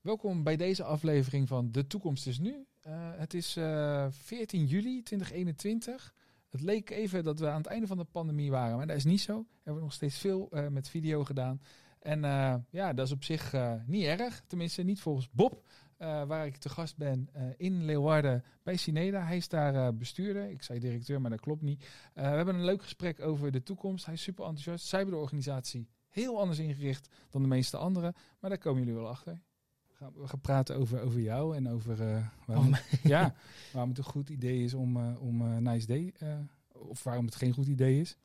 Welkom bij deze aflevering van De Toekomst is Nu. Uh, het is uh, 14 juli 2021. Het leek even dat we aan het einde van de pandemie waren, maar dat is niet zo. We hebben nog steeds veel uh, met video gedaan. En ja, dat is op zich niet erg. Tenminste, niet volgens Bob, waar ik te gast ben in Leeuwarden bij Cineda. Hij is daar bestuurder. Ik zei directeur, maar dat klopt niet. we hebben een leuk gesprek over de toekomst. Hij is super enthousiast. Zij hebben de organisatie heel anders ingericht dan de meeste anderen. Maar daar komen jullie wel achter. We gaan praten over, over jou en over uh, waarom, ja, waarom het een goed idee is om, uh, om uh, Nice Day, of waarom het geen goed idee is,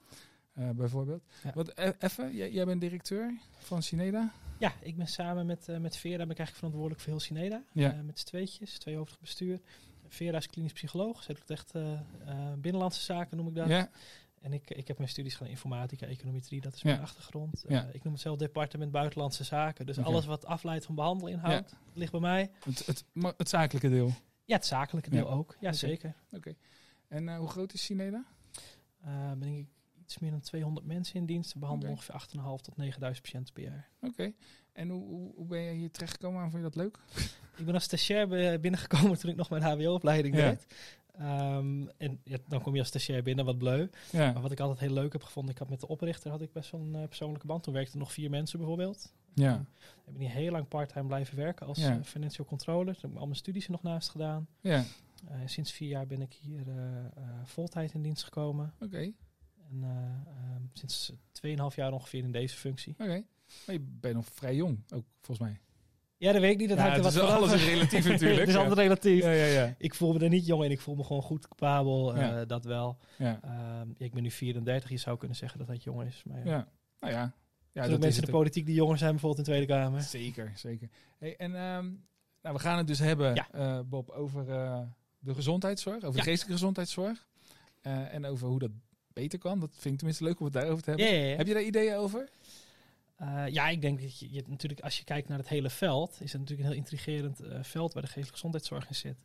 bijvoorbeeld. Ja. Wat even, jij, jij, bent directeur van Cineda? Ja, ik ben samen met, met Vera ben ik eigenlijk verantwoordelijk voor heel Cineda. Ja. met z'n tweetjes, tweehoofdig bestuur. Vera is klinisch psycholoog, zij doet echt binnenlandse zaken, noem ik dat. Ja. En ik, ik heb mijn studies gedaan informatica, econometrie, dat is mijn achtergrond. Ja. Uh, ik noem het zelf departement buitenlandse zaken. Dus alles wat afleidt van behandelinhoud ja. ligt bij mij. Het, het, het, zakelijke deel? Ja, het zakelijke deel ook. Ja, zeker. Oké. En uh, hoe groot is Cineda? Uh, ben ik iets meer dan 200 mensen in dienst. We behandelen ongeveer 8.500 tot 9.000 patiënten per jaar. Oké. En hoe, hoe, hoe, ben je hier terechtgekomen? En vond je dat leuk? ik ben als stagiair binnengekomen toen ik nog mijn HBO-opleiding deed. Um, en ja, dan kom je als stagiair binnen, wat bleu. Ja. Maar wat ik altijd heel leuk heb gevonden, ik had met de oprichter had ik best wel een uh, persoonlijke band. Toen werkten nog vier mensen bijvoorbeeld. Ja. Um, ik ben hier heel lang part-time blijven werken als ja. uh, financial controller. Toen heb ik al mijn studies er nog naast gedaan. Ja. Uh, sinds vier jaar ben ik hier voltijd in dienst gekomen. Oké. Okay. En um, sinds 2,5 jaar ongeveer in deze functie. Oké. Okay. Maar je bent nog vrij jong, ook volgens mij. Ja, dat weet ik niet. Dat ja, hangt er wat alles is relatief natuurlijk. het is altijd relatief. Ja, ja, ja. Ik voel me er niet jong en ik voel me gewoon goed capabel. Uh, dat wel. Ja. Uh, ik ben nu 34. Je zou kunnen zeggen dat dat jong is. Maar ja. Nou ja. ja dat mensen in de politiek die jonger zijn bijvoorbeeld in de Tweede Kamer. Zeker, zeker. Hey, en um, nou, we gaan het dus hebben, uh, Bob, over uh, de gezondheidszorg. Over de geestelijke gezondheidszorg. En over hoe dat beter kan. Dat vind ik tenminste leuk om het daarover te hebben. Heb je daar ideeën over? Uh, ja, ik denk dat je, je, natuurlijk, als je kijkt naar het hele veld, is het natuurlijk een heel intrigerend uh, veld waar de geestelijke gezondheidszorg in zit.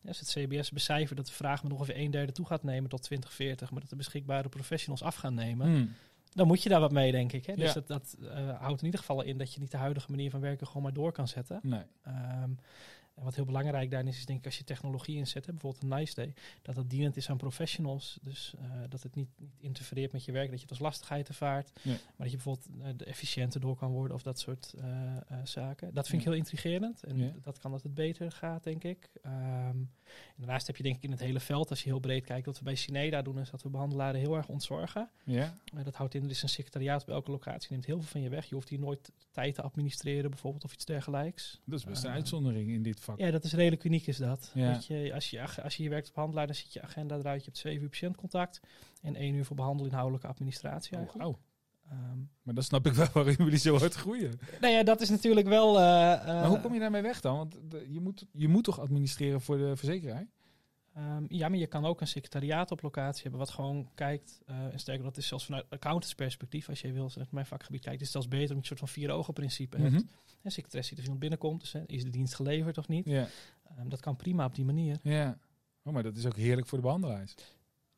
Ja, als het CBS becijfert dat de vraag met ongeveer een derde toe gaat nemen tot 2040, maar dat de beschikbare professionals af gaan nemen, hmm. dan moet je daar wat mee, denk ik. Hè? Dus dat, dat uh, houdt in ieder geval in dat je niet de huidige manier van werken gewoon maar door kan zetten. Nee. Um, en wat heel belangrijk daarin is, is denk ik als je technologie inzet, hè, bijvoorbeeld een Nice Day, dat dat dienend is aan professionals. Dus uh, dat het niet, niet, interfereert met je werk, dat je het als lastigheid ervaart. Ja. Maar dat je bijvoorbeeld uh, de efficiënter door kan worden of dat soort uh, zaken. Dat vind ik heel intrigerend en ja. dat kan dat het beter gaat, denk ik. Um, daarnaast heb je denk ik in het hele veld, als je heel breed kijkt, wat we bij Cineda doen, is dat we behandelaren heel erg ontzorgen. Ja. dat houdt in, er is een secretariaat op elke locatie, neemt heel veel van je weg. Je hoeft hier nooit tijd te administreren bijvoorbeeld of iets dergelijks. Dat is best een uitzondering in dit ja, dat is redelijk uniek is dat. Ja. je, als, je, als je hier werkt op handelaar, dan ziet je agenda eruit. Je hebt zeven uur patiëntcontact en één uur voor behandeling inhoudelijke administratie oh, eigenlijk. Oh, Um, maar dan snap ik wel waarom jullie zo hard groeien. Nou ja, dat is natuurlijk wel... Uh, maar hoe kom je daarmee weg dan? Want je, moet, je moet toch administreren voor de verzekeraar? Um, ja, maar je kan ook een secretariaat op locatie hebben wat gewoon kijkt. Uh, en sterker, dat is zelfs vanuit accountantsperspectief, als je wil, vanuit mijn vakgebied kijkt, is het zelfs beter om een soort van vier ogen principe hebt. Mm -hmm. En secretaris ziet of iemand binnenkomt, dus hè, is de dienst geleverd of niet. Yeah. Um, dat kan prima op die manier. Ja, oh, maar dat is ook heerlijk voor de behandelaars.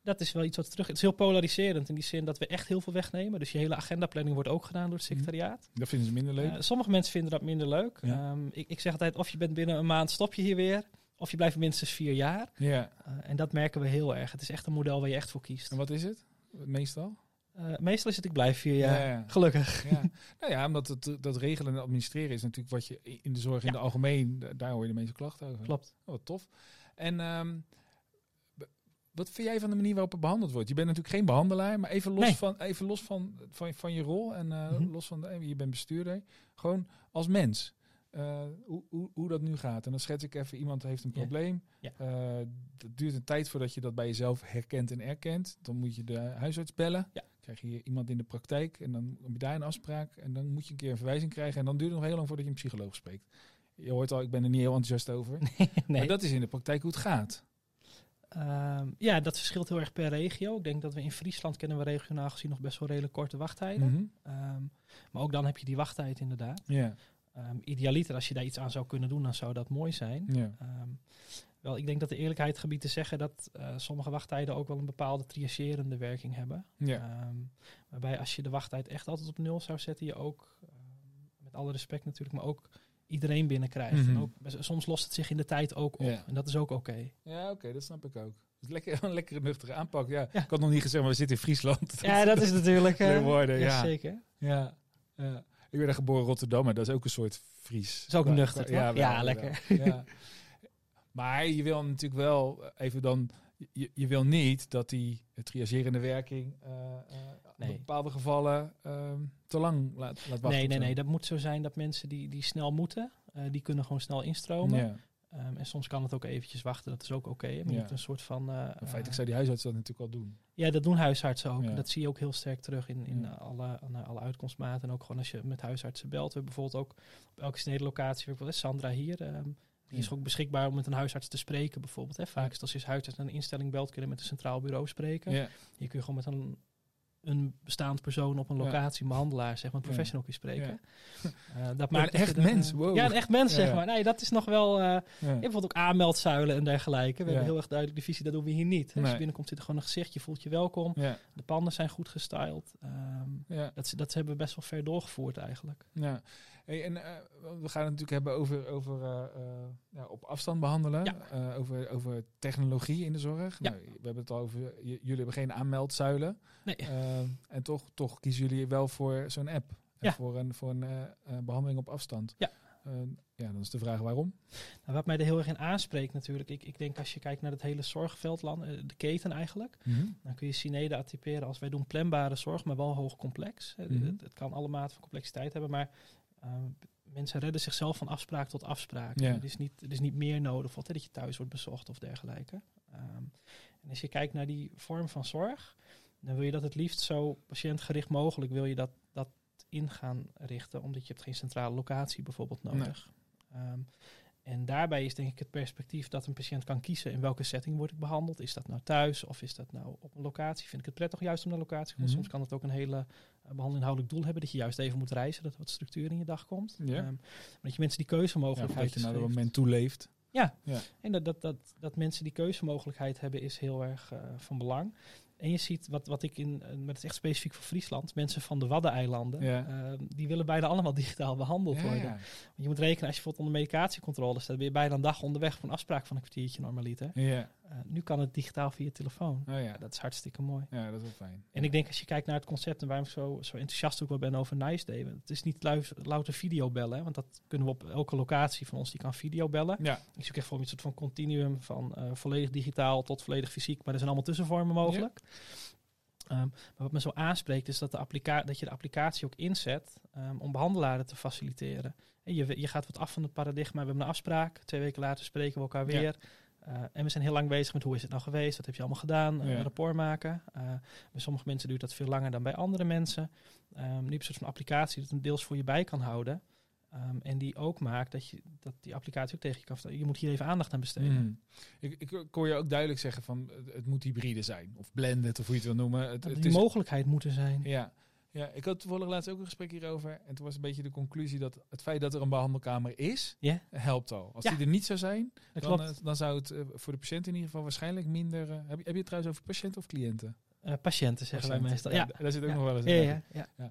Dat is wel iets wat terug. Het is heel polariserend in die zin dat we echt heel veel wegnemen. Dus je hele agendaplanning wordt ook gedaan door het mhm. secretariaat. Dat vinden ze minder leuk. Uh, sommige mensen vinden dat minder leuk. Ja. Um, ik, ik zeg altijd: of je bent binnen een maand stop je hier weer. Of je blijft minstens vier jaar. Ja. Uh, en dat merken we heel erg. Het is echt een model waar je echt voor kiest. En wat is het meestal? Uh, meestal is het ik blijf vier jaar. Ja, ja. Gelukkig. Ja. nou ja, omdat het, dat regelen en administreren is natuurlijk wat je in de zorg in het algemeen, daar hoor je de meeste klachten over. Klopt. Oh, wat tof. En um, wat vind jij van de manier waarop het behandeld wordt? Je bent natuurlijk geen behandelaar, maar even los, nee. van, even los van, van, van je rol en uh, mm -hmm. los van, de, je bent bestuurder. Gewoon als mens. Uh, hoe, hoe, hoe, dat nu gaat. En dan schets ik even, iemand heeft een probleem. Ja. Ja. Uh, dat duurt een tijd voordat je dat bij jezelf herkent en erkent. Dan moet je de huisarts bellen. Ja. Krijg je iemand in de praktijk en dan heb je daar een afspraak. En dan moet je een keer een verwijzing krijgen. En dan duurt het nog heel lang voordat je een psycholoog spreekt. Je hoort al, ik ben er niet heel enthousiast over. nee. Maar dat is in de praktijk hoe het gaat. Um, ja, dat verschilt heel erg per regio. Ik denk dat we in Friesland kennen we regionaal gezien nog best wel redelijk korte wachttijden. Mm -hmm. um, maar ook dan heb je die wachttijd inderdaad. Yeah. Um, idealiter, als je daar iets aan zou kunnen doen, dan zou dat mooi zijn. Ja. Um, wel, ik denk dat de eerlijkheid gebied te zeggen dat uh, sommige wachttijden ook wel een bepaalde triagerende werking hebben. Ja. Um, waarbij als je de wachttijd echt altijd op nul zou zetten, je ook, met alle respect natuurlijk, maar ook iedereen binnenkrijgt. Mhm. En ook, soms lost het zich in de tijd ook op. Ja. En dat is ook oké. Ja, oké, dat snap ik ook. Het is lekker, een lekkere nuchtere aanpak. Ja, Ja. ik had nog niet gezegd, maar we zitten in Friesland. Ja, dat is natuurlijk... eh, Leuk woorden, ja. Zeker. Ja, ja. Ik ben daar geboren in Rotterdam, maar dat is ook een soort Fries. is ook Qua- nuchter, wel, Ja, lekker. Ja. Maar je wil natuurlijk wel eh, even dan... Je, je wil niet dat die triagerende werking eh, eh, Nee. in bepaalde gevallen ehm, te lang laat, laat wachten. Nee, nee, nee. Dat moet zo zijn dat mensen die, die snel moeten, eh, die kunnen gewoon snel instromen. Ehm, en soms kan het ook eventjes wachten, dat is ook oké. maar je Ja. moet een soort van... eh, Feitelijk zou die huisarts dat natuurlijk wel doen. Ja, dat doen huisartsen ook. Ja. Dat zie je ook heel sterk terug in, in Ja. alle, alle uitkomstmaten. En ook gewoon als je met huisartsen belt. We hebben bijvoorbeeld ook op elke snedelocatie, Sandra hier, ehm, die is ook beschikbaar om met een huisarts te spreken bijvoorbeeld. Hè. Vaak is het als je huisarts naar een instelling belt, kun je met een centraal bureau spreken. Hier kun je gewoon met een, een bestaand persoon op een Ja. locatie, behandelaar, zeg maar, een Ja. professional je spreken. Eh, dat maakt echt mens, wow. Ja, een echt mens, Ja, zeg ja. maar. Nee, dat is nog wel... Ja. bijvoorbeeld ook aanmeldzuilen en dergelijke. We Ja. hebben heel erg duidelijk de visie, dat doen we hier niet. Hè. Als Nee. je binnenkomt zit er gewoon een gezicht, je voelt je welkom. Ja. De panden zijn goed gestyled. Ja. dat, dat hebben we best wel ver doorgevoerd eigenlijk. Ja, hey, en eh, we gaan het natuurlijk hebben over, over eh, eh, ja, op afstand behandelen. Ja. Eh, over, over technologie in de zorg. Ja. Nou, we hebben het al over, jullie hebben geen aanmeldzuilen. Nee. En toch, toch kiezen jullie wel voor zo'n app. En. Voor een, voor een eh, eh, behandeling op afstand. Ja. Ja, dan is de vraag waarom. Nou, wat mij er heel erg in aanspreekt natuurlijk. Ik, ik denk als je kijkt naar het hele zorgveldland, de keten eigenlijk. Dan kun je Cinede attyperen als wij doen planbare zorg, maar wel hoog complex. Mhm. het, het kan alle maten van complexiteit hebben, maar mensen redden zichzelf van afspraak tot afspraak. Ja. Het, is niet, het is niet meer nodig, hè, dat je thuis wordt bezocht of dergelijke. Ehm, en als je kijkt naar die vorm van zorg, dan wil je dat het liefst zo patiëntgericht mogelijk wil je dat, dat in gaan richten, omdat je hebt geen centrale locatie bijvoorbeeld nodig. Ehm, en daarbij is denk ik het perspectief dat een patiënt kan kiezen in welke setting word ik behandeld. Is dat nou thuis of is dat nou op een locatie? Vind ik het prettig juist om naar locatie te gaan. Mhm. Soms kan het ook een hele uh, behandeling inhoudelijk doel hebben dat je juist even moet reizen, dat er wat structuur in je dag komt. Ja. Ehm, maar dat je mensen die Ja, keuzemogelijkheid dat je naar geeft. het moment toeleeft. Ja, Ja. en dat, dat, dat, dat mensen die keuzemogelijkheid hebben is heel erg eh, van belang. En je ziet wat, wat ik in, eh, maar het is echt specifiek voor Friesland, mensen van de Waddeneilanden, Ja. ehm, die willen bijna allemaal digitaal behandeld Ja, worden. ja. Want je moet rekenen, als je bijvoorbeeld onder medicatiecontrole staat, ben je bijna een dag onderweg voor een afspraak van een kwartiertje normaliter. Ja. Eh, nu kan het digitaal via je telefoon. Oh, ja. Dat is hartstikke mooi. ja, dat is wel fijn. En ik denk als je kijkt naar het concept en waarom ik zo, zo enthousiast ook wel ben over Nice Day. Het is niet luis- louter videobellen, hè, want dat kunnen we op elke locatie van ons, die kan videobellen. Ja, Ik zie ook echt voor een soort van continuum van eh, volledig digitaal tot volledig fysiek, maar er zijn allemaal tussenvormen mogelijk. Ehm, maar wat me zo aanspreekt is dat, de applica dat je de applicatie ook inzet ehm, om behandelaren te faciliteren. En je, je gaat wat af van het paradigma. We hebben een afspraak. Twee weken later spreken we elkaar Ja. Uh, en we zijn heel lang bezig met hoe is het nou geweest? Wat heb je allemaal gedaan? Ja. Een rapport maken. Uh, bij sommige mensen duurt dat veel langer dan bij andere mensen. Um, nu heb je een soort van applicatie dat een deels voor je bij kan houden. Um, en die ook maakt dat, je, dat die applicatie ook tegen je kan vertellen. Je moet hier even aandacht aan besteden. Mm. Ik, ik, hoor je ook duidelijk zeggen van het, het moet hybride zijn. Of blended, of hoe je het wil noemen. Het, Dat het die is, mogelijkheid moeten zijn. ja. Ja, ik had toevallig laatst ook een gesprek hierover. En toen was een beetje de conclusie dat het feit dat er een behandelkamer is, Ja. helpt al. Als Ja. die er niet zou zijn, Dat dan, klopt. eh, dan zou het eh, voor de patiënt in ieder geval waarschijnlijk minder... eh, heb, je, heb je het trouwens over patiënten of cliënten? Uh, patiënten zeggen wij meestal. Ja, daar zit ook Ja. nog wel eens ja, in. ja, ja.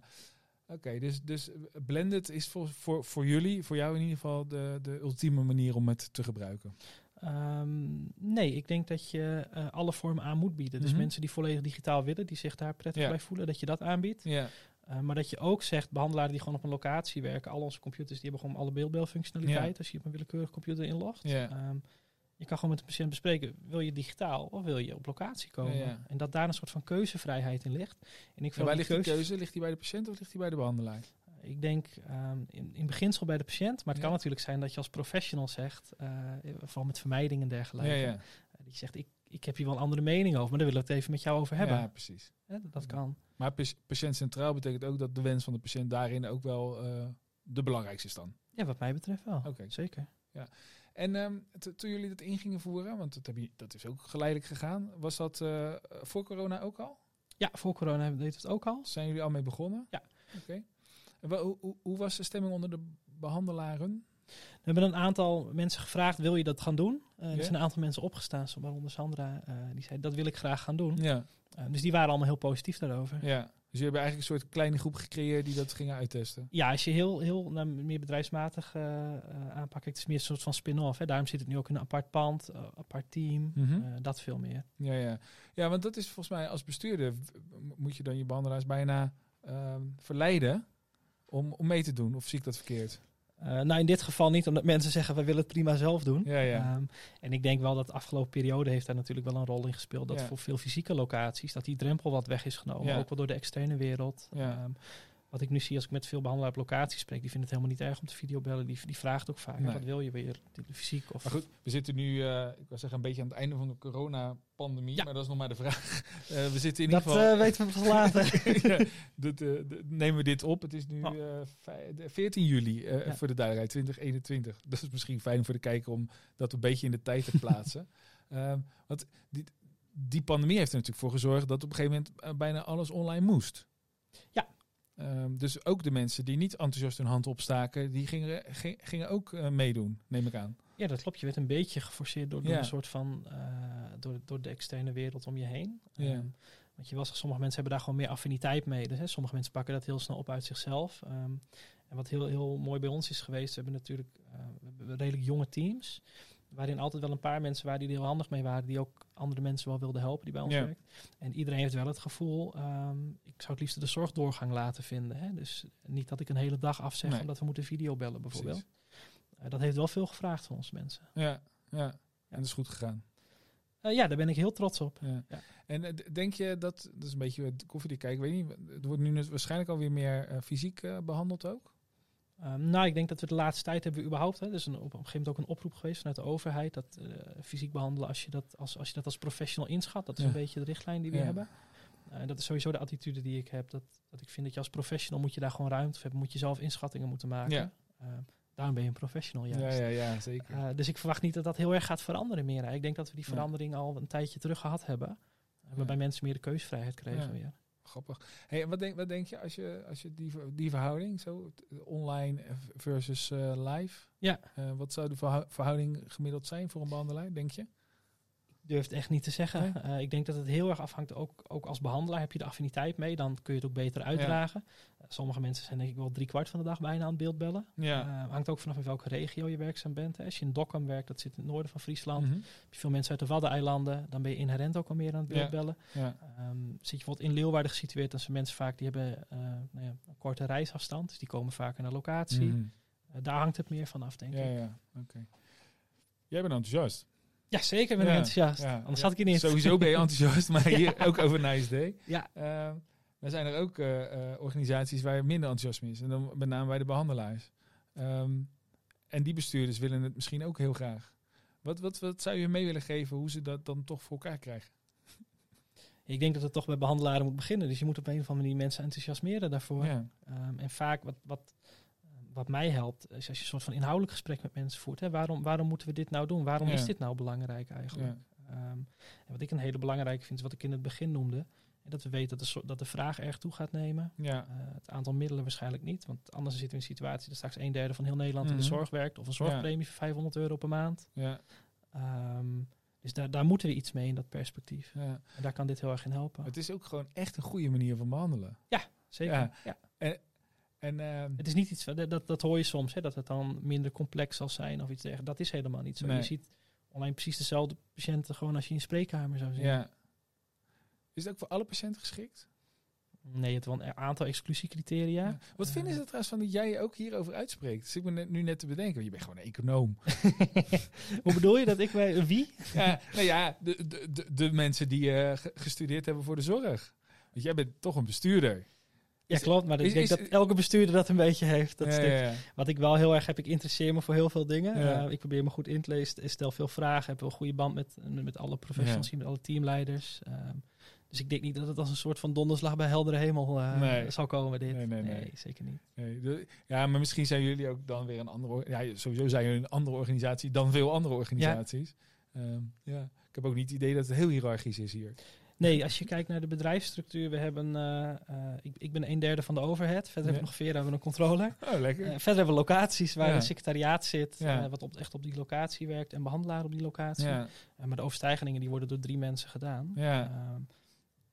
Oké, dus, dus blended is voor, voor, voor jullie, voor jou in ieder geval, de, de ultieme manier om het te gebruiken. Um, nee, ik denk dat je uh, alle vormen aan moet bieden. Dus Mhm. mensen die volledig digitaal willen, die zich daar prettig Ja. bij voelen, dat je dat aanbiedt. Ja, Uh, maar dat je ook zegt, behandelaren die gewoon op een locatie werken, al onze computers, die hebben gewoon alle beeldbelfunctionaliteit. Ja. Als je op een willekeurige computer inlogt. Ja. Um, je kan gewoon met de patiënt bespreken, wil je digitaal of wil je op locatie komen? Ja. En dat daar een soort van keuzevrijheid in ligt. En ik en waar ligt die keuze- keuze? Ligt die bij de patiënt of ligt die bij de behandelaar? Ik denk um, in, in beginsel bij de patiënt, maar het Ja. kan natuurlijk zijn dat je als professional zegt, uh, vooral met vermijding en dergelijke, Ja, ja. uh, dat je zegt, ik, ik heb hier wel een andere mening over, maar daar willen we het even met jou over hebben. Ja, precies. Dat Ja. kan. Maar pa- patiënt centraal betekent ook dat de wens van de patiënt daarin ook wel eh, de belangrijkste is dan. Ja, wat mij betreft wel. Oké. Zeker. En ehm, to- toen jullie dat in gingen voeren, want dat, heb je, dat is ook geleidelijk gegaan, was dat eh, voor corona ook al? Ja, voor corona deed het ook al. Zijn jullie al mee begonnen? Ja. Oké. Hoe, hoe, hoe was de stemming onder de behandelaren? We hebben een aantal mensen gevraagd, wil je dat gaan doen? Uh, Ja. Er zijn een aantal mensen opgestaan, waaronder Sandra, uh, die zei, dat wil ik graag gaan doen. Ja. Eh, dus die waren allemaal heel positief daarover. Ja. Dus je hebt eigenlijk een soort kleine groep gecreëerd die dat gingen uittesten. Ja, als je heel, heel nou, meer bedrijfsmatig aanpakt, het is meer een soort van spin-off. Daarom zit het nu ook in een apart pand, apart team, Mhm. dat veel meer. Ja, ja. ja, want dat is volgens mij als bestuurder moet je dan je behandelaars bijna ehm, verleiden om, om mee te doen. Of zie ik dat verkeerd? Uh, nou, in dit geval niet, omdat mensen zeggen, we willen het prima zelf doen. Ja, ja. Um, en ik denk wel dat de afgelopen periode heeft daar natuurlijk wel een rol in gespeeld. Dat Ja. voor veel fysieke locaties, dat die drempel wat weg is genomen. Ook wel door de externe wereld. Um, wat ik nu zie als ik met veel behandelaars op locatie spreek, die vinden het helemaal niet erg om te videobellen. Die, die vraagt ook vaak, Nee. wat wil je weer? Fysiek of... Maar goed, we zitten nu, eh, ik wil zeggen, een beetje aan het einde van de coronapandemie. Ja. Maar dat is nog maar de vraag. Eh, we zitten in dat ieder geval... eh, weten we pas later. ja, dat, dat- nemen we dit op. Het is nu Oh. eh, vij- de 14 juli Ja. voor de duidelijkheid, 2021. Dat is misschien fijn voor de kijker om dat een beetje in de tijd te plaatsen. Ehm, want die, die pandemie heeft er natuurlijk voor gezorgd dat op een gegeven moment bijna alles online moest. Ja. Ehm, dus ook de mensen die niet enthousiast hun hand opstaken, die gingen, gi- gingen ook eh, meedoen, neem ik aan. Ja, dat klopt. Je werd een beetje geforceerd door, door Ja. een soort van uh, door, door de externe wereld om je heen. Ja. Um, want je was, sommige mensen hebben daar gewoon meer affiniteit mee. Dus, hè, sommige mensen pakken dat heel snel op uit zichzelf. Um, en wat heel, heel mooi bij ons is geweest, we hebben natuurlijk uh, we hebben redelijk jonge teams. Waarin altijd wel een paar mensen waren die er heel handig mee waren. Die ook andere mensen wel wilden helpen die bij ons Ja. werken. En iedereen heeft wel het gevoel, um, ik zou het liefst de zorgdoorgang laten vinden. Hè? Dus niet dat ik een hele dag afzeg Nee. omdat we moeten videobellen bijvoorbeeld. Uh, dat heeft wel veel gevraagd van onze mensen. Ja, ja. En dat is goed gegaan. Uh, ja, daar ben ik heel trots op. Ja. Ja. En uh, d- denk je dat, dat is een beetje het koffiedik kijken, ik weet niet, het wordt nu waarschijnlijk alweer meer fysiek behandeld ook? Um, nou, ik denk dat we de laatste tijd hebben we überhaupt, hè, dus een, op een gegeven moment ook een oproep geweest vanuit de overheid, dat uh, fysiek behandelen als je dat als, als je dat als professional inschat, dat is Ja. een beetje de richtlijn die we Ja. hebben. Uh, dat is sowieso de attitude die ik heb, dat, dat ik vind dat je als professional moet je daar gewoon ruimte voor hebben, moet je zelf inschattingen moeten maken. Ja. Uh, daarom ben je een professional juist. Ja, ja, ja, zeker. Uh, dus ik verwacht niet dat dat heel erg gaat veranderen meer. Hè. Ik denk dat we die verandering al een tijdje terug gehad hebben. Waarbij mensen meer de keusvrijheid kregen Ja. weer. Grappig. Hey, wat, denk, wat denk je als je, als je die, die verhouding, zo online versus eh, live, Ja. eh, wat zou de verhou- verhouding gemiddeld zijn voor een behandelaar, denk je? Ik durf het echt niet te zeggen. Nee? Uh, ik denk dat het heel erg afhangt, ook, ook als behandelaar heb je de affiniteit mee, dan kun je het ook beter uitdragen. Uh, sommige mensen zijn denk ik wel drie kwart van de dag bijna aan het beeld bellen. Ja. Uh, hangt ook vanaf in welke regio je werkzaam bent. Hè. Als je in Dokkum werkt, dat zit in het noorden van Friesland, heb je veel mensen uit de Waddeneilanden, dan ben je inherent ook al meer aan het beeld Ja. bellen. ja. Um, zit je bijvoorbeeld in Leeuwarden gesitueerd, dan zijn mensen vaak die hebben uh, nou ja, een korte reisafstand, dus die komen vaker naar locatie. Mhm. Uh, daar hangt het meer van af, denk ik. ja, oké. Jij bent enthousiast. Ja, zeker ben ik Ja, enthousiast. ja. Anders Ja, had ik je niet. Sowieso ben je enthousiast, maar hier ook over Nice Day. Ja. Uh, er zijn er ook uh, uh, organisaties waar minder enthousiasme is. En dan met name bij de behandelaars. Um, en die bestuurders willen het misschien ook heel graag. Wat, wat, wat zou je mee willen geven hoe ze dat dan toch voor elkaar krijgen? Ik denk dat het toch bij behandelaren moet beginnen. Dus je moet op een of andere manier mensen enthousiasmeren daarvoor. Ja. Um, en vaak wat, wat, wat mij helpt, is als je een soort van inhoudelijk gesprek met mensen voert. Hè, waarom, waarom moeten we dit nou doen? Waarom Ja. is dit nou belangrijk eigenlijk? Ja. Um, en wat ik een hele belangrijke vind, is wat ik in het begin noemde. Dat we weten dat de, dat de vraag erg toe gaat nemen. Ja. Uh, het aantal middelen waarschijnlijk niet. Want anders zitten we in een situatie dat straks een derde van heel Nederland Mhm. in de zorg werkt. Of een zorgpremie van 500 euro per maand. Ja. Um, dus daar, daar moeten we iets mee in dat perspectief. Ja. En daar kan dit heel erg in helpen. Het is ook gewoon echt een goede manier van behandelen. Ja, zeker. Ja. Ja. En, en, uh, het is niet iets, dat, dat, dat hoor je soms, hè, dat het dan minder complex zal zijn of iets dergelijks. Dat is helemaal niet zo. Nee. Je ziet online precies dezelfde patiënten gewoon als je in een spreekkamer zou zien. Ja. Is het ook voor alle patiënten geschikt? Nee, het wel een aantal exclusiecriteria. Ja. Wat vinden ze trouwens van dat jij je ook hierover uitspreekt? Dus ik ben net, nu net te bedenken, want je bent gewoon een econoom. Hoe bedoel je dat ik bij wie? ja, nou ja, de, de, de, de mensen die uh, gestudeerd hebben voor de zorg. Want jij bent toch een bestuurder. Ja, klopt. Maar ik denk is- dat elke bestuurder dat een beetje heeft. Dat Ja, stuk. ja. Wat ik wel heel erg heb, ik interesseer me voor heel veel dingen. Uh, ik probeer me goed in te lezen, stel veel vragen, heb een goede band met, met alle professionals, met alle teamleiders. Um, dus ik denk niet dat het als een soort van donderslag bij heldere hemel uh, Nee. zal komen. Dit. Nee, nee, nee. zeker niet. De- ja, maar misschien zijn jullie ook dan weer een andere... Ja, sowieso zijn jullie een andere organisatie dan veel andere organisaties. Ja. ja. Ik heb ook niet het idee dat het heel hiërarchisch is hier. Nee, als je kijkt naar de bedrijfsstructuur, we hebben, uh, uh, ik, ik ben een derde van de overhead. Verder Ja. hebben we nog vier, hebben we een controller. Oh, lekker. Uh, verder hebben we locaties waar Ja. een secretariaat zit, Ja. wat op, echt op die locatie werkt en behandelaar op die locatie. maar de overstijgingen die worden door drie mensen gedaan. ja.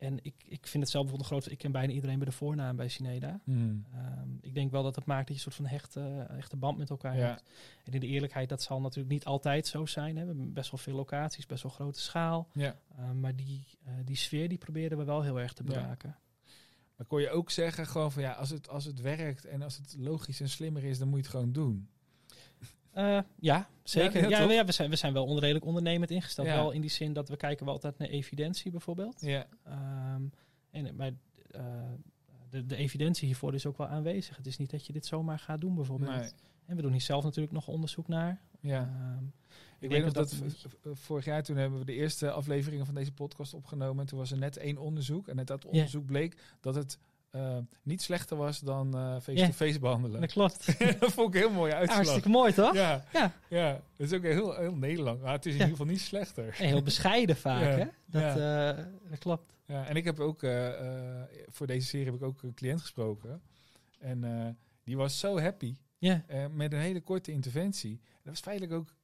En ik, ik vind het zelf bijvoorbeeld een groot... Ik ken bijna iedereen bij de voornaam bij Cineda. Hmm. Ehm, ik denk wel dat het maakt dat je een soort van hechte, hechte band met elkaar Ja. hebt. En in de eerlijkheid, dat zal natuurlijk niet altijd zo zijn. Hè. We hebben best wel veel locaties, best wel grote schaal. Ja. Ehm, maar die, eh, die sfeer die proberen we wel heel erg te Ja. bewaken. Maar kon je ook zeggen, gewoon van ja, als het, als het werkt en als het logisch en slimmer is, dan moet je het gewoon doen. Eh, ja, zeker. Ja, we, zijn, we zijn wel onredelijk ondernemend ingesteld. Ja. Wel in die zin dat we kijken wel altijd naar evidentie bijvoorbeeld. Ja. Ehm, en, maar eh, de, de evidentie hiervoor is ook wel aanwezig. Het is niet dat je dit zomaar gaat doen bijvoorbeeld. Nee. En we doen hier zelf natuurlijk nog onderzoek naar. Ja. Ehm, Ik weet nog dat vorig jaar toen hebben we de eerste afleveringen van deze podcast opgenomen. En toen was er net één onderzoek. En uit dat onderzoek bleek dat het eh, niet slechter was dan eh, face-to-face behandelen. dat klopt. dat vond ik heel mooi uitslag. Hartstikke mooi, toch? Ja, Ja. ja. Dat is ook heel, heel Nederland. Maar het is in Ja. ieder geval niet slechter. En heel bescheiden vaak, Ja. hè? Dat, eh, dat klopt. Ja, en ik heb ook voor deze serie heb ik ook een cliënt gesproken. En die was zo happy Ja, met een hele korte interventie. Dat was feitelijk ook.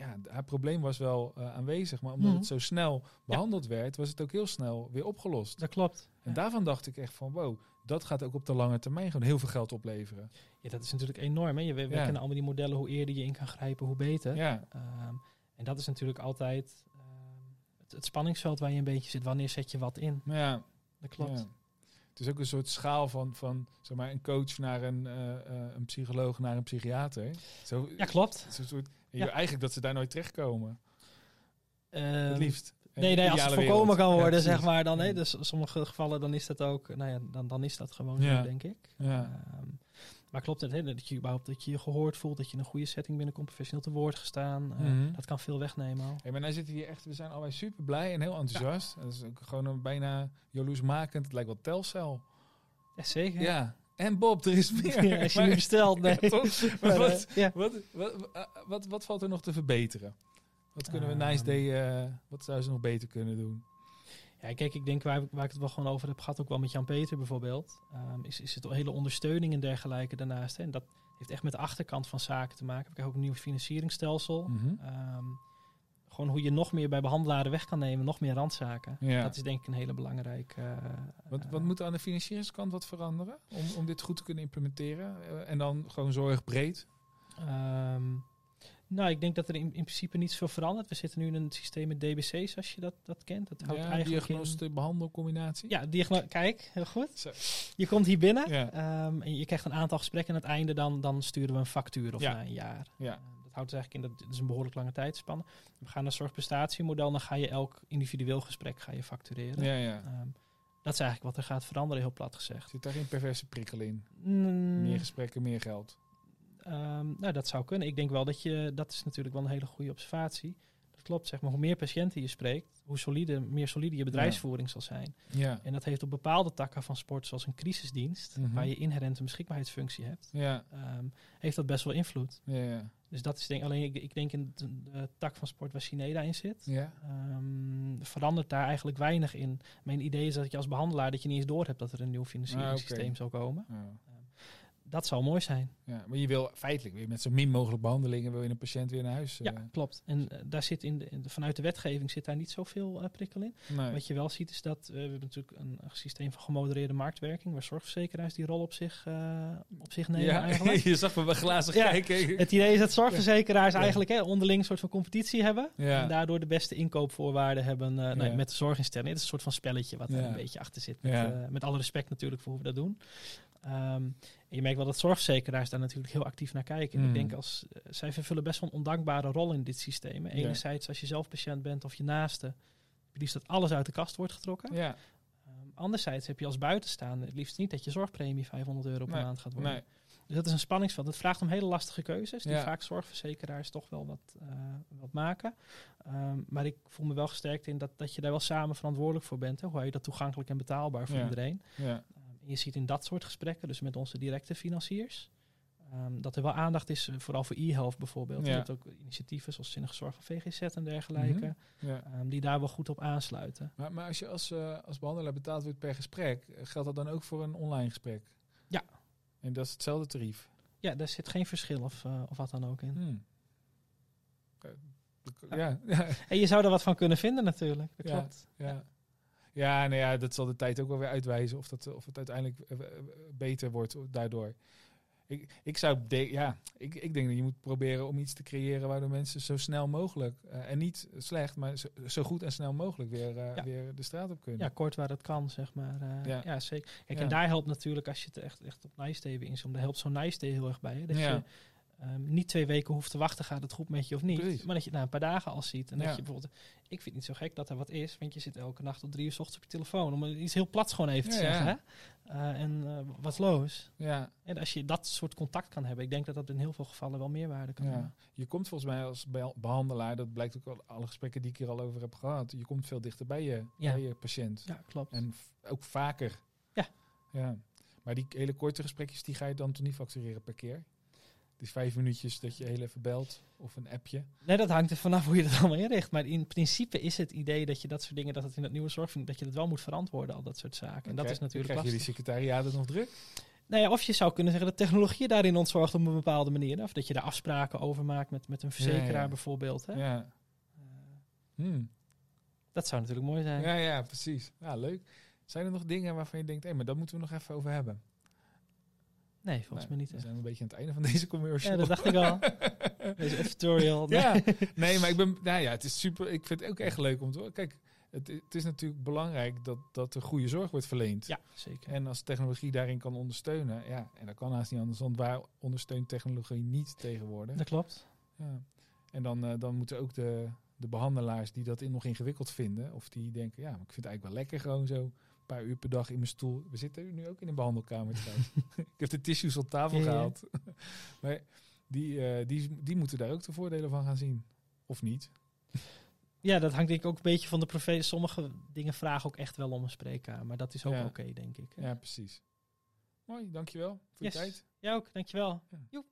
Ja, haar probleem was wel eh, aanwezig, maar omdat Mhm. het zo snel behandeld werd, was het ook heel snel weer opgelost. dat klopt. En Ja. daarvan dacht ik echt van, wow, dat gaat ook op de lange termijn gewoon heel veel geld opleveren. Ja, dat is natuurlijk enorm. Hè? Je, we, we kennen allemaal die modellen. Hoe eerder je in kan grijpen, hoe beter. Ja, Ehm, en dat is natuurlijk altijd ehm, het, het spanningsveld waar je een beetje zit. Wanneer zet je wat in? ja, Dat klopt. Het is ook een soort schaal van, van zeg maar, een coach naar een, eh, eh, een psycholoog naar een psychiater. Zo, Ja, klopt. soort, Ja. eigenlijk dat ze daar nooit terechtkomen. Ehm, het liefst. En Nee, nee, als het voorkomen wereld. kan Ja, worden, zeg maar, dan nee. Dus sommige gevallen dan is dat ook, nou ja, dan, dan is dat gewoon Ja. zo, denk ik. Ja. Ehm, maar klopt het, hè, dat je überhaupt dat je je gehoord voelt, dat je in een goede setting binnenkomt, professioneel te woord gestaan. eh, Mhm. Dat kan veel wegnemen al. Hey, maar nou zitten we hier echt, we zijn allebei super blij en heel enthousiast. Dat is ook gewoon een bijna jaloersmakend. Het lijkt wel Telcel. Ja, zeker. Ja. En Bob, er is meer. Ja, als je nu bestelt, nee. Maar wat, wat, wat, wat, valt er nog te verbeteren? Wat kunnen we Ehm. Nice Day, eh, wat zouden ze nog beter kunnen doen? Ja, kijk, ik denk waar, waar ik het wel gewoon over heb gehad, ook wel met Jan-Peter bijvoorbeeld, ehm, is, is het hele ondersteuning en dergelijke daarnaast. Hè. En dat heeft echt met de achterkant van zaken te maken. We krijgen ook een nieuw financieringsstelsel. Mhm. Ehm, gewoon hoe je nog meer bij behandelaren weg kan nemen, nog meer randzaken. Ja. Dat is denk ik een hele belangrijke... eh, Wat, eh, wat moet er aan de financieringskant wat veranderen om, om dit goed te kunnen implementeren? Eh, en dan gewoon zorgbreed? ehm, nou, ik denk dat er in, in principe niet zoveel verandert. We zitten nu in een systeem met DBC's, als je dat, dat kent. Dat houdt Ja, eigenlijk in- diagnostiek behandelcombinatie? Ja, diagno kijk, heel goed. Zo. Je komt hier binnen Ja. ehm, en je krijgt een aantal gesprekken. En aan het einde dan, dan sturen we een factuur of Ja. na een jaar. Ja. Dat houdt dus eigenlijk in, dat dit is een behoorlijk lange tijdspanne. We gaan naar zorgprestatiemodel, dan ga je elk individueel gesprek ga je factureren. Ja, ja. Ehm, dat is eigenlijk wat er gaat veranderen, heel plat gezegd. Zit daar geen perverse prikkel in? Mm, Meer gesprekken, meer geld. Ehm, nou, dat zou kunnen. Ik denk wel dat je, dat is natuurlijk wel een hele goede observatie. Dat klopt, zeg maar. Hoe meer patiënten je spreekt, hoe solide, meer solide je bedrijfsvoering zal zijn. Ja. En dat heeft op bepaalde takken van sport, zoals een crisisdienst, Mhm. waar je inherent een beschikbaarheidsfunctie hebt, Ja, ehm, heeft dat best wel invloed. ja, ja. Dus dat is denk alleen, ik, ik denk in de, de tak van sport waar Cineda in zit, Ja, ehm, verandert daar eigenlijk weinig in. Mijn idee is dat je als behandelaar dat je niet eens door hebt dat er een nieuw financieringssysteem Ah, zal komen. Dat zou mooi zijn. ja. Maar je wil feitelijk weer met zo min mogelijk behandelingen wil je een patiënt weer naar huis. Ja, eh. klopt. En eh, daar zit in de, in de- vanuit de wetgeving zit daar niet zoveel eh, prikkel in. nee. Wat je wel ziet is dat we hebben natuurlijk een, een systeem van gemodereerde marktwerking, waar zorgverzekeraars die rol op zich, op zich nemen ja, eigenlijk. je zag me wel glazen Ja. kijken. Het idee is dat zorgverzekeraars Ja. eigenlijk hè, onderling een soort van competitie hebben. En daardoor de beste inkoopvoorwaarden hebben nou, Ja. met de zorginstelling. Het is een soort van spelletje wat er een beetje achter zit. Met, met alle respect natuurlijk voor hoe we dat doen. Ehm, je merkt wel dat zorgverzekeraars daar natuurlijk heel actief naar kijken. En Mm. ik denk als eh, zij vervullen best wel een ondankbare rol in dit systeem. Ja. Enerzijds als je zelf patiënt bent of je naaste, heb je liefst dat alles uit de kast wordt getrokken. Ja, Ehm, anderzijds heb je als buitenstaander het liefst niet dat je zorgpremie 500 euro per Nee, maand gaat worden. nee. Dus dat is een spanningsveld. Het vraagt om hele lastige keuzes, die Ja. vaak zorgverzekeraars toch wel wat, eh, wat maken. Ehm, maar ik voel me wel gesterkt in dat, dat je daar wel samen verantwoordelijk voor bent. Hè? Hoe hou je dat toegankelijk en betaalbaar voor Ja. iedereen? ja. Je ziet in dat soort gesprekken, dus met onze directe financiers, ehm, dat er wel aandacht is, eh, vooral voor e-health bijvoorbeeld. Ja. Je hebt ook initiatieven zoals Zinnige Zorg van VGZ en dergelijke, ja. ehm, die daar wel goed op aansluiten. Maar, maar als je als, eh, als behandelaar betaald wordt per gesprek, eh, geldt dat dan ook voor een online gesprek? Ja. En dat is hetzelfde tarief? Ja, daar zit geen verschil of, of wat dan ook in. Hmm. Ja, ja, En je zou er wat van kunnen vinden natuurlijk. Dat klopt. ja. Ja, nou ja, dat zal de tijd ook wel weer uitwijzen of, dat, of het uiteindelijk eh, eh, beter wordt daardoor. Ik, ik zou de, ja, ik, ik denk dat je moet proberen om iets te creëren waardoor mensen zo snel mogelijk, eh, en niet slecht, maar zo, zo goed en snel mogelijk weer, eh, Ja. weer de straat op kunnen. Ja, kort waar het kan, zeg maar. eh, Ja. ja. zeker. Kijk, Ja. en daar helpt natuurlijk, als je het echt, echt op Nice Day inzoomt, daar helpt zo'n Nice Day heel erg bij. Hè? Dat Ja. je ehm, niet twee weken hoeft te wachten, gaat het goed met je of niet. Precies. Maar dat je het na een paar dagen al ziet. En dat je bijvoorbeeld, ik vind het niet zo gek dat er wat is, want je zit elke nacht tot drie uur s ochtends op je telefoon. Om iets heel plats gewoon even te Ja, zeggen. Hè? Eh, en eh, wat los. ja, En als je dat soort contact kan hebben, ik denk dat dat in heel veel gevallen wel meerwaarde kan ja. hebben. Je komt volgens mij als be- behandelaar, dat blijkt ook al alle gesprekken die ik hier al over heb gehad, je komt veel dichter bij je, Ja. bij je patiënt. Ja, klopt. En ook vaker. Ja. ja. Maar die hele korte gesprekjes, die ga je dan toch niet factureren per keer? Die vijf minuutjes dat je heel even belt of een appje. Nee, dat hangt er vanaf hoe je dat allemaal inricht. Maar in principe is het idee dat je dat soort dingen, dat het in het nieuwe zorg, dat je dat wel moet verantwoorden, al dat soort zaken. En dat is natuurlijk krijg je die secretariaten nog druk. Nou ja, of je zou kunnen zeggen dat technologie daarin ontzorgt op een bepaalde manier. Of dat je daar afspraken over maakt met, met een verzekeraar Ja, ja. bijvoorbeeld. Hè? Ja. Eh, Hmm. dat zou natuurlijk mooi zijn. ja, ja, precies. Ja, leuk. Zijn er nog dingen waarvan je denkt, hé, maar dat moeten we nog even over hebben? Nee, volgens Nee, mij niet. We zijn een beetje aan het einde van deze commercial. Ja, dat dacht ik al. Deze editorial. Nee. Ja, nee, maar ik ben, nou ja, het is super. Ik vind het ook echt leuk om te horen. Kijk, het, het is natuurlijk belangrijk dat, dat er goede zorg wordt verleend. Ja, zeker. En als technologie daarin kan ondersteunen, ja, en dat kan haast niet anders, want waar ondersteunt technologie niet tegenwoordig? Dat klopt. Ja. En dan, eh, dan moeten ook de, de behandelaars die dat in, nog ingewikkeld vinden, of die denken, ja, maar ik vind het eigenlijk wel lekker gewoon zo paar uur per dag in mijn stoel. We zitten nu ook in een behandelkamer trouwens. ik heb de tissues op tafel Ja, ja. gehaald. maar die, eh, die, die moeten daar ook de voordelen van gaan zien. Of niet. Ja, dat hangt denk ik ook een beetje van de profetie. Sommige dingen vragen ook echt wel om een spreekkamer. Maar dat is ook Ja. oké, denk ik. Ja, precies. Mooi, dankjewel voor Yes. je tijd. Jij ook, dankjewel. Ja. Joep.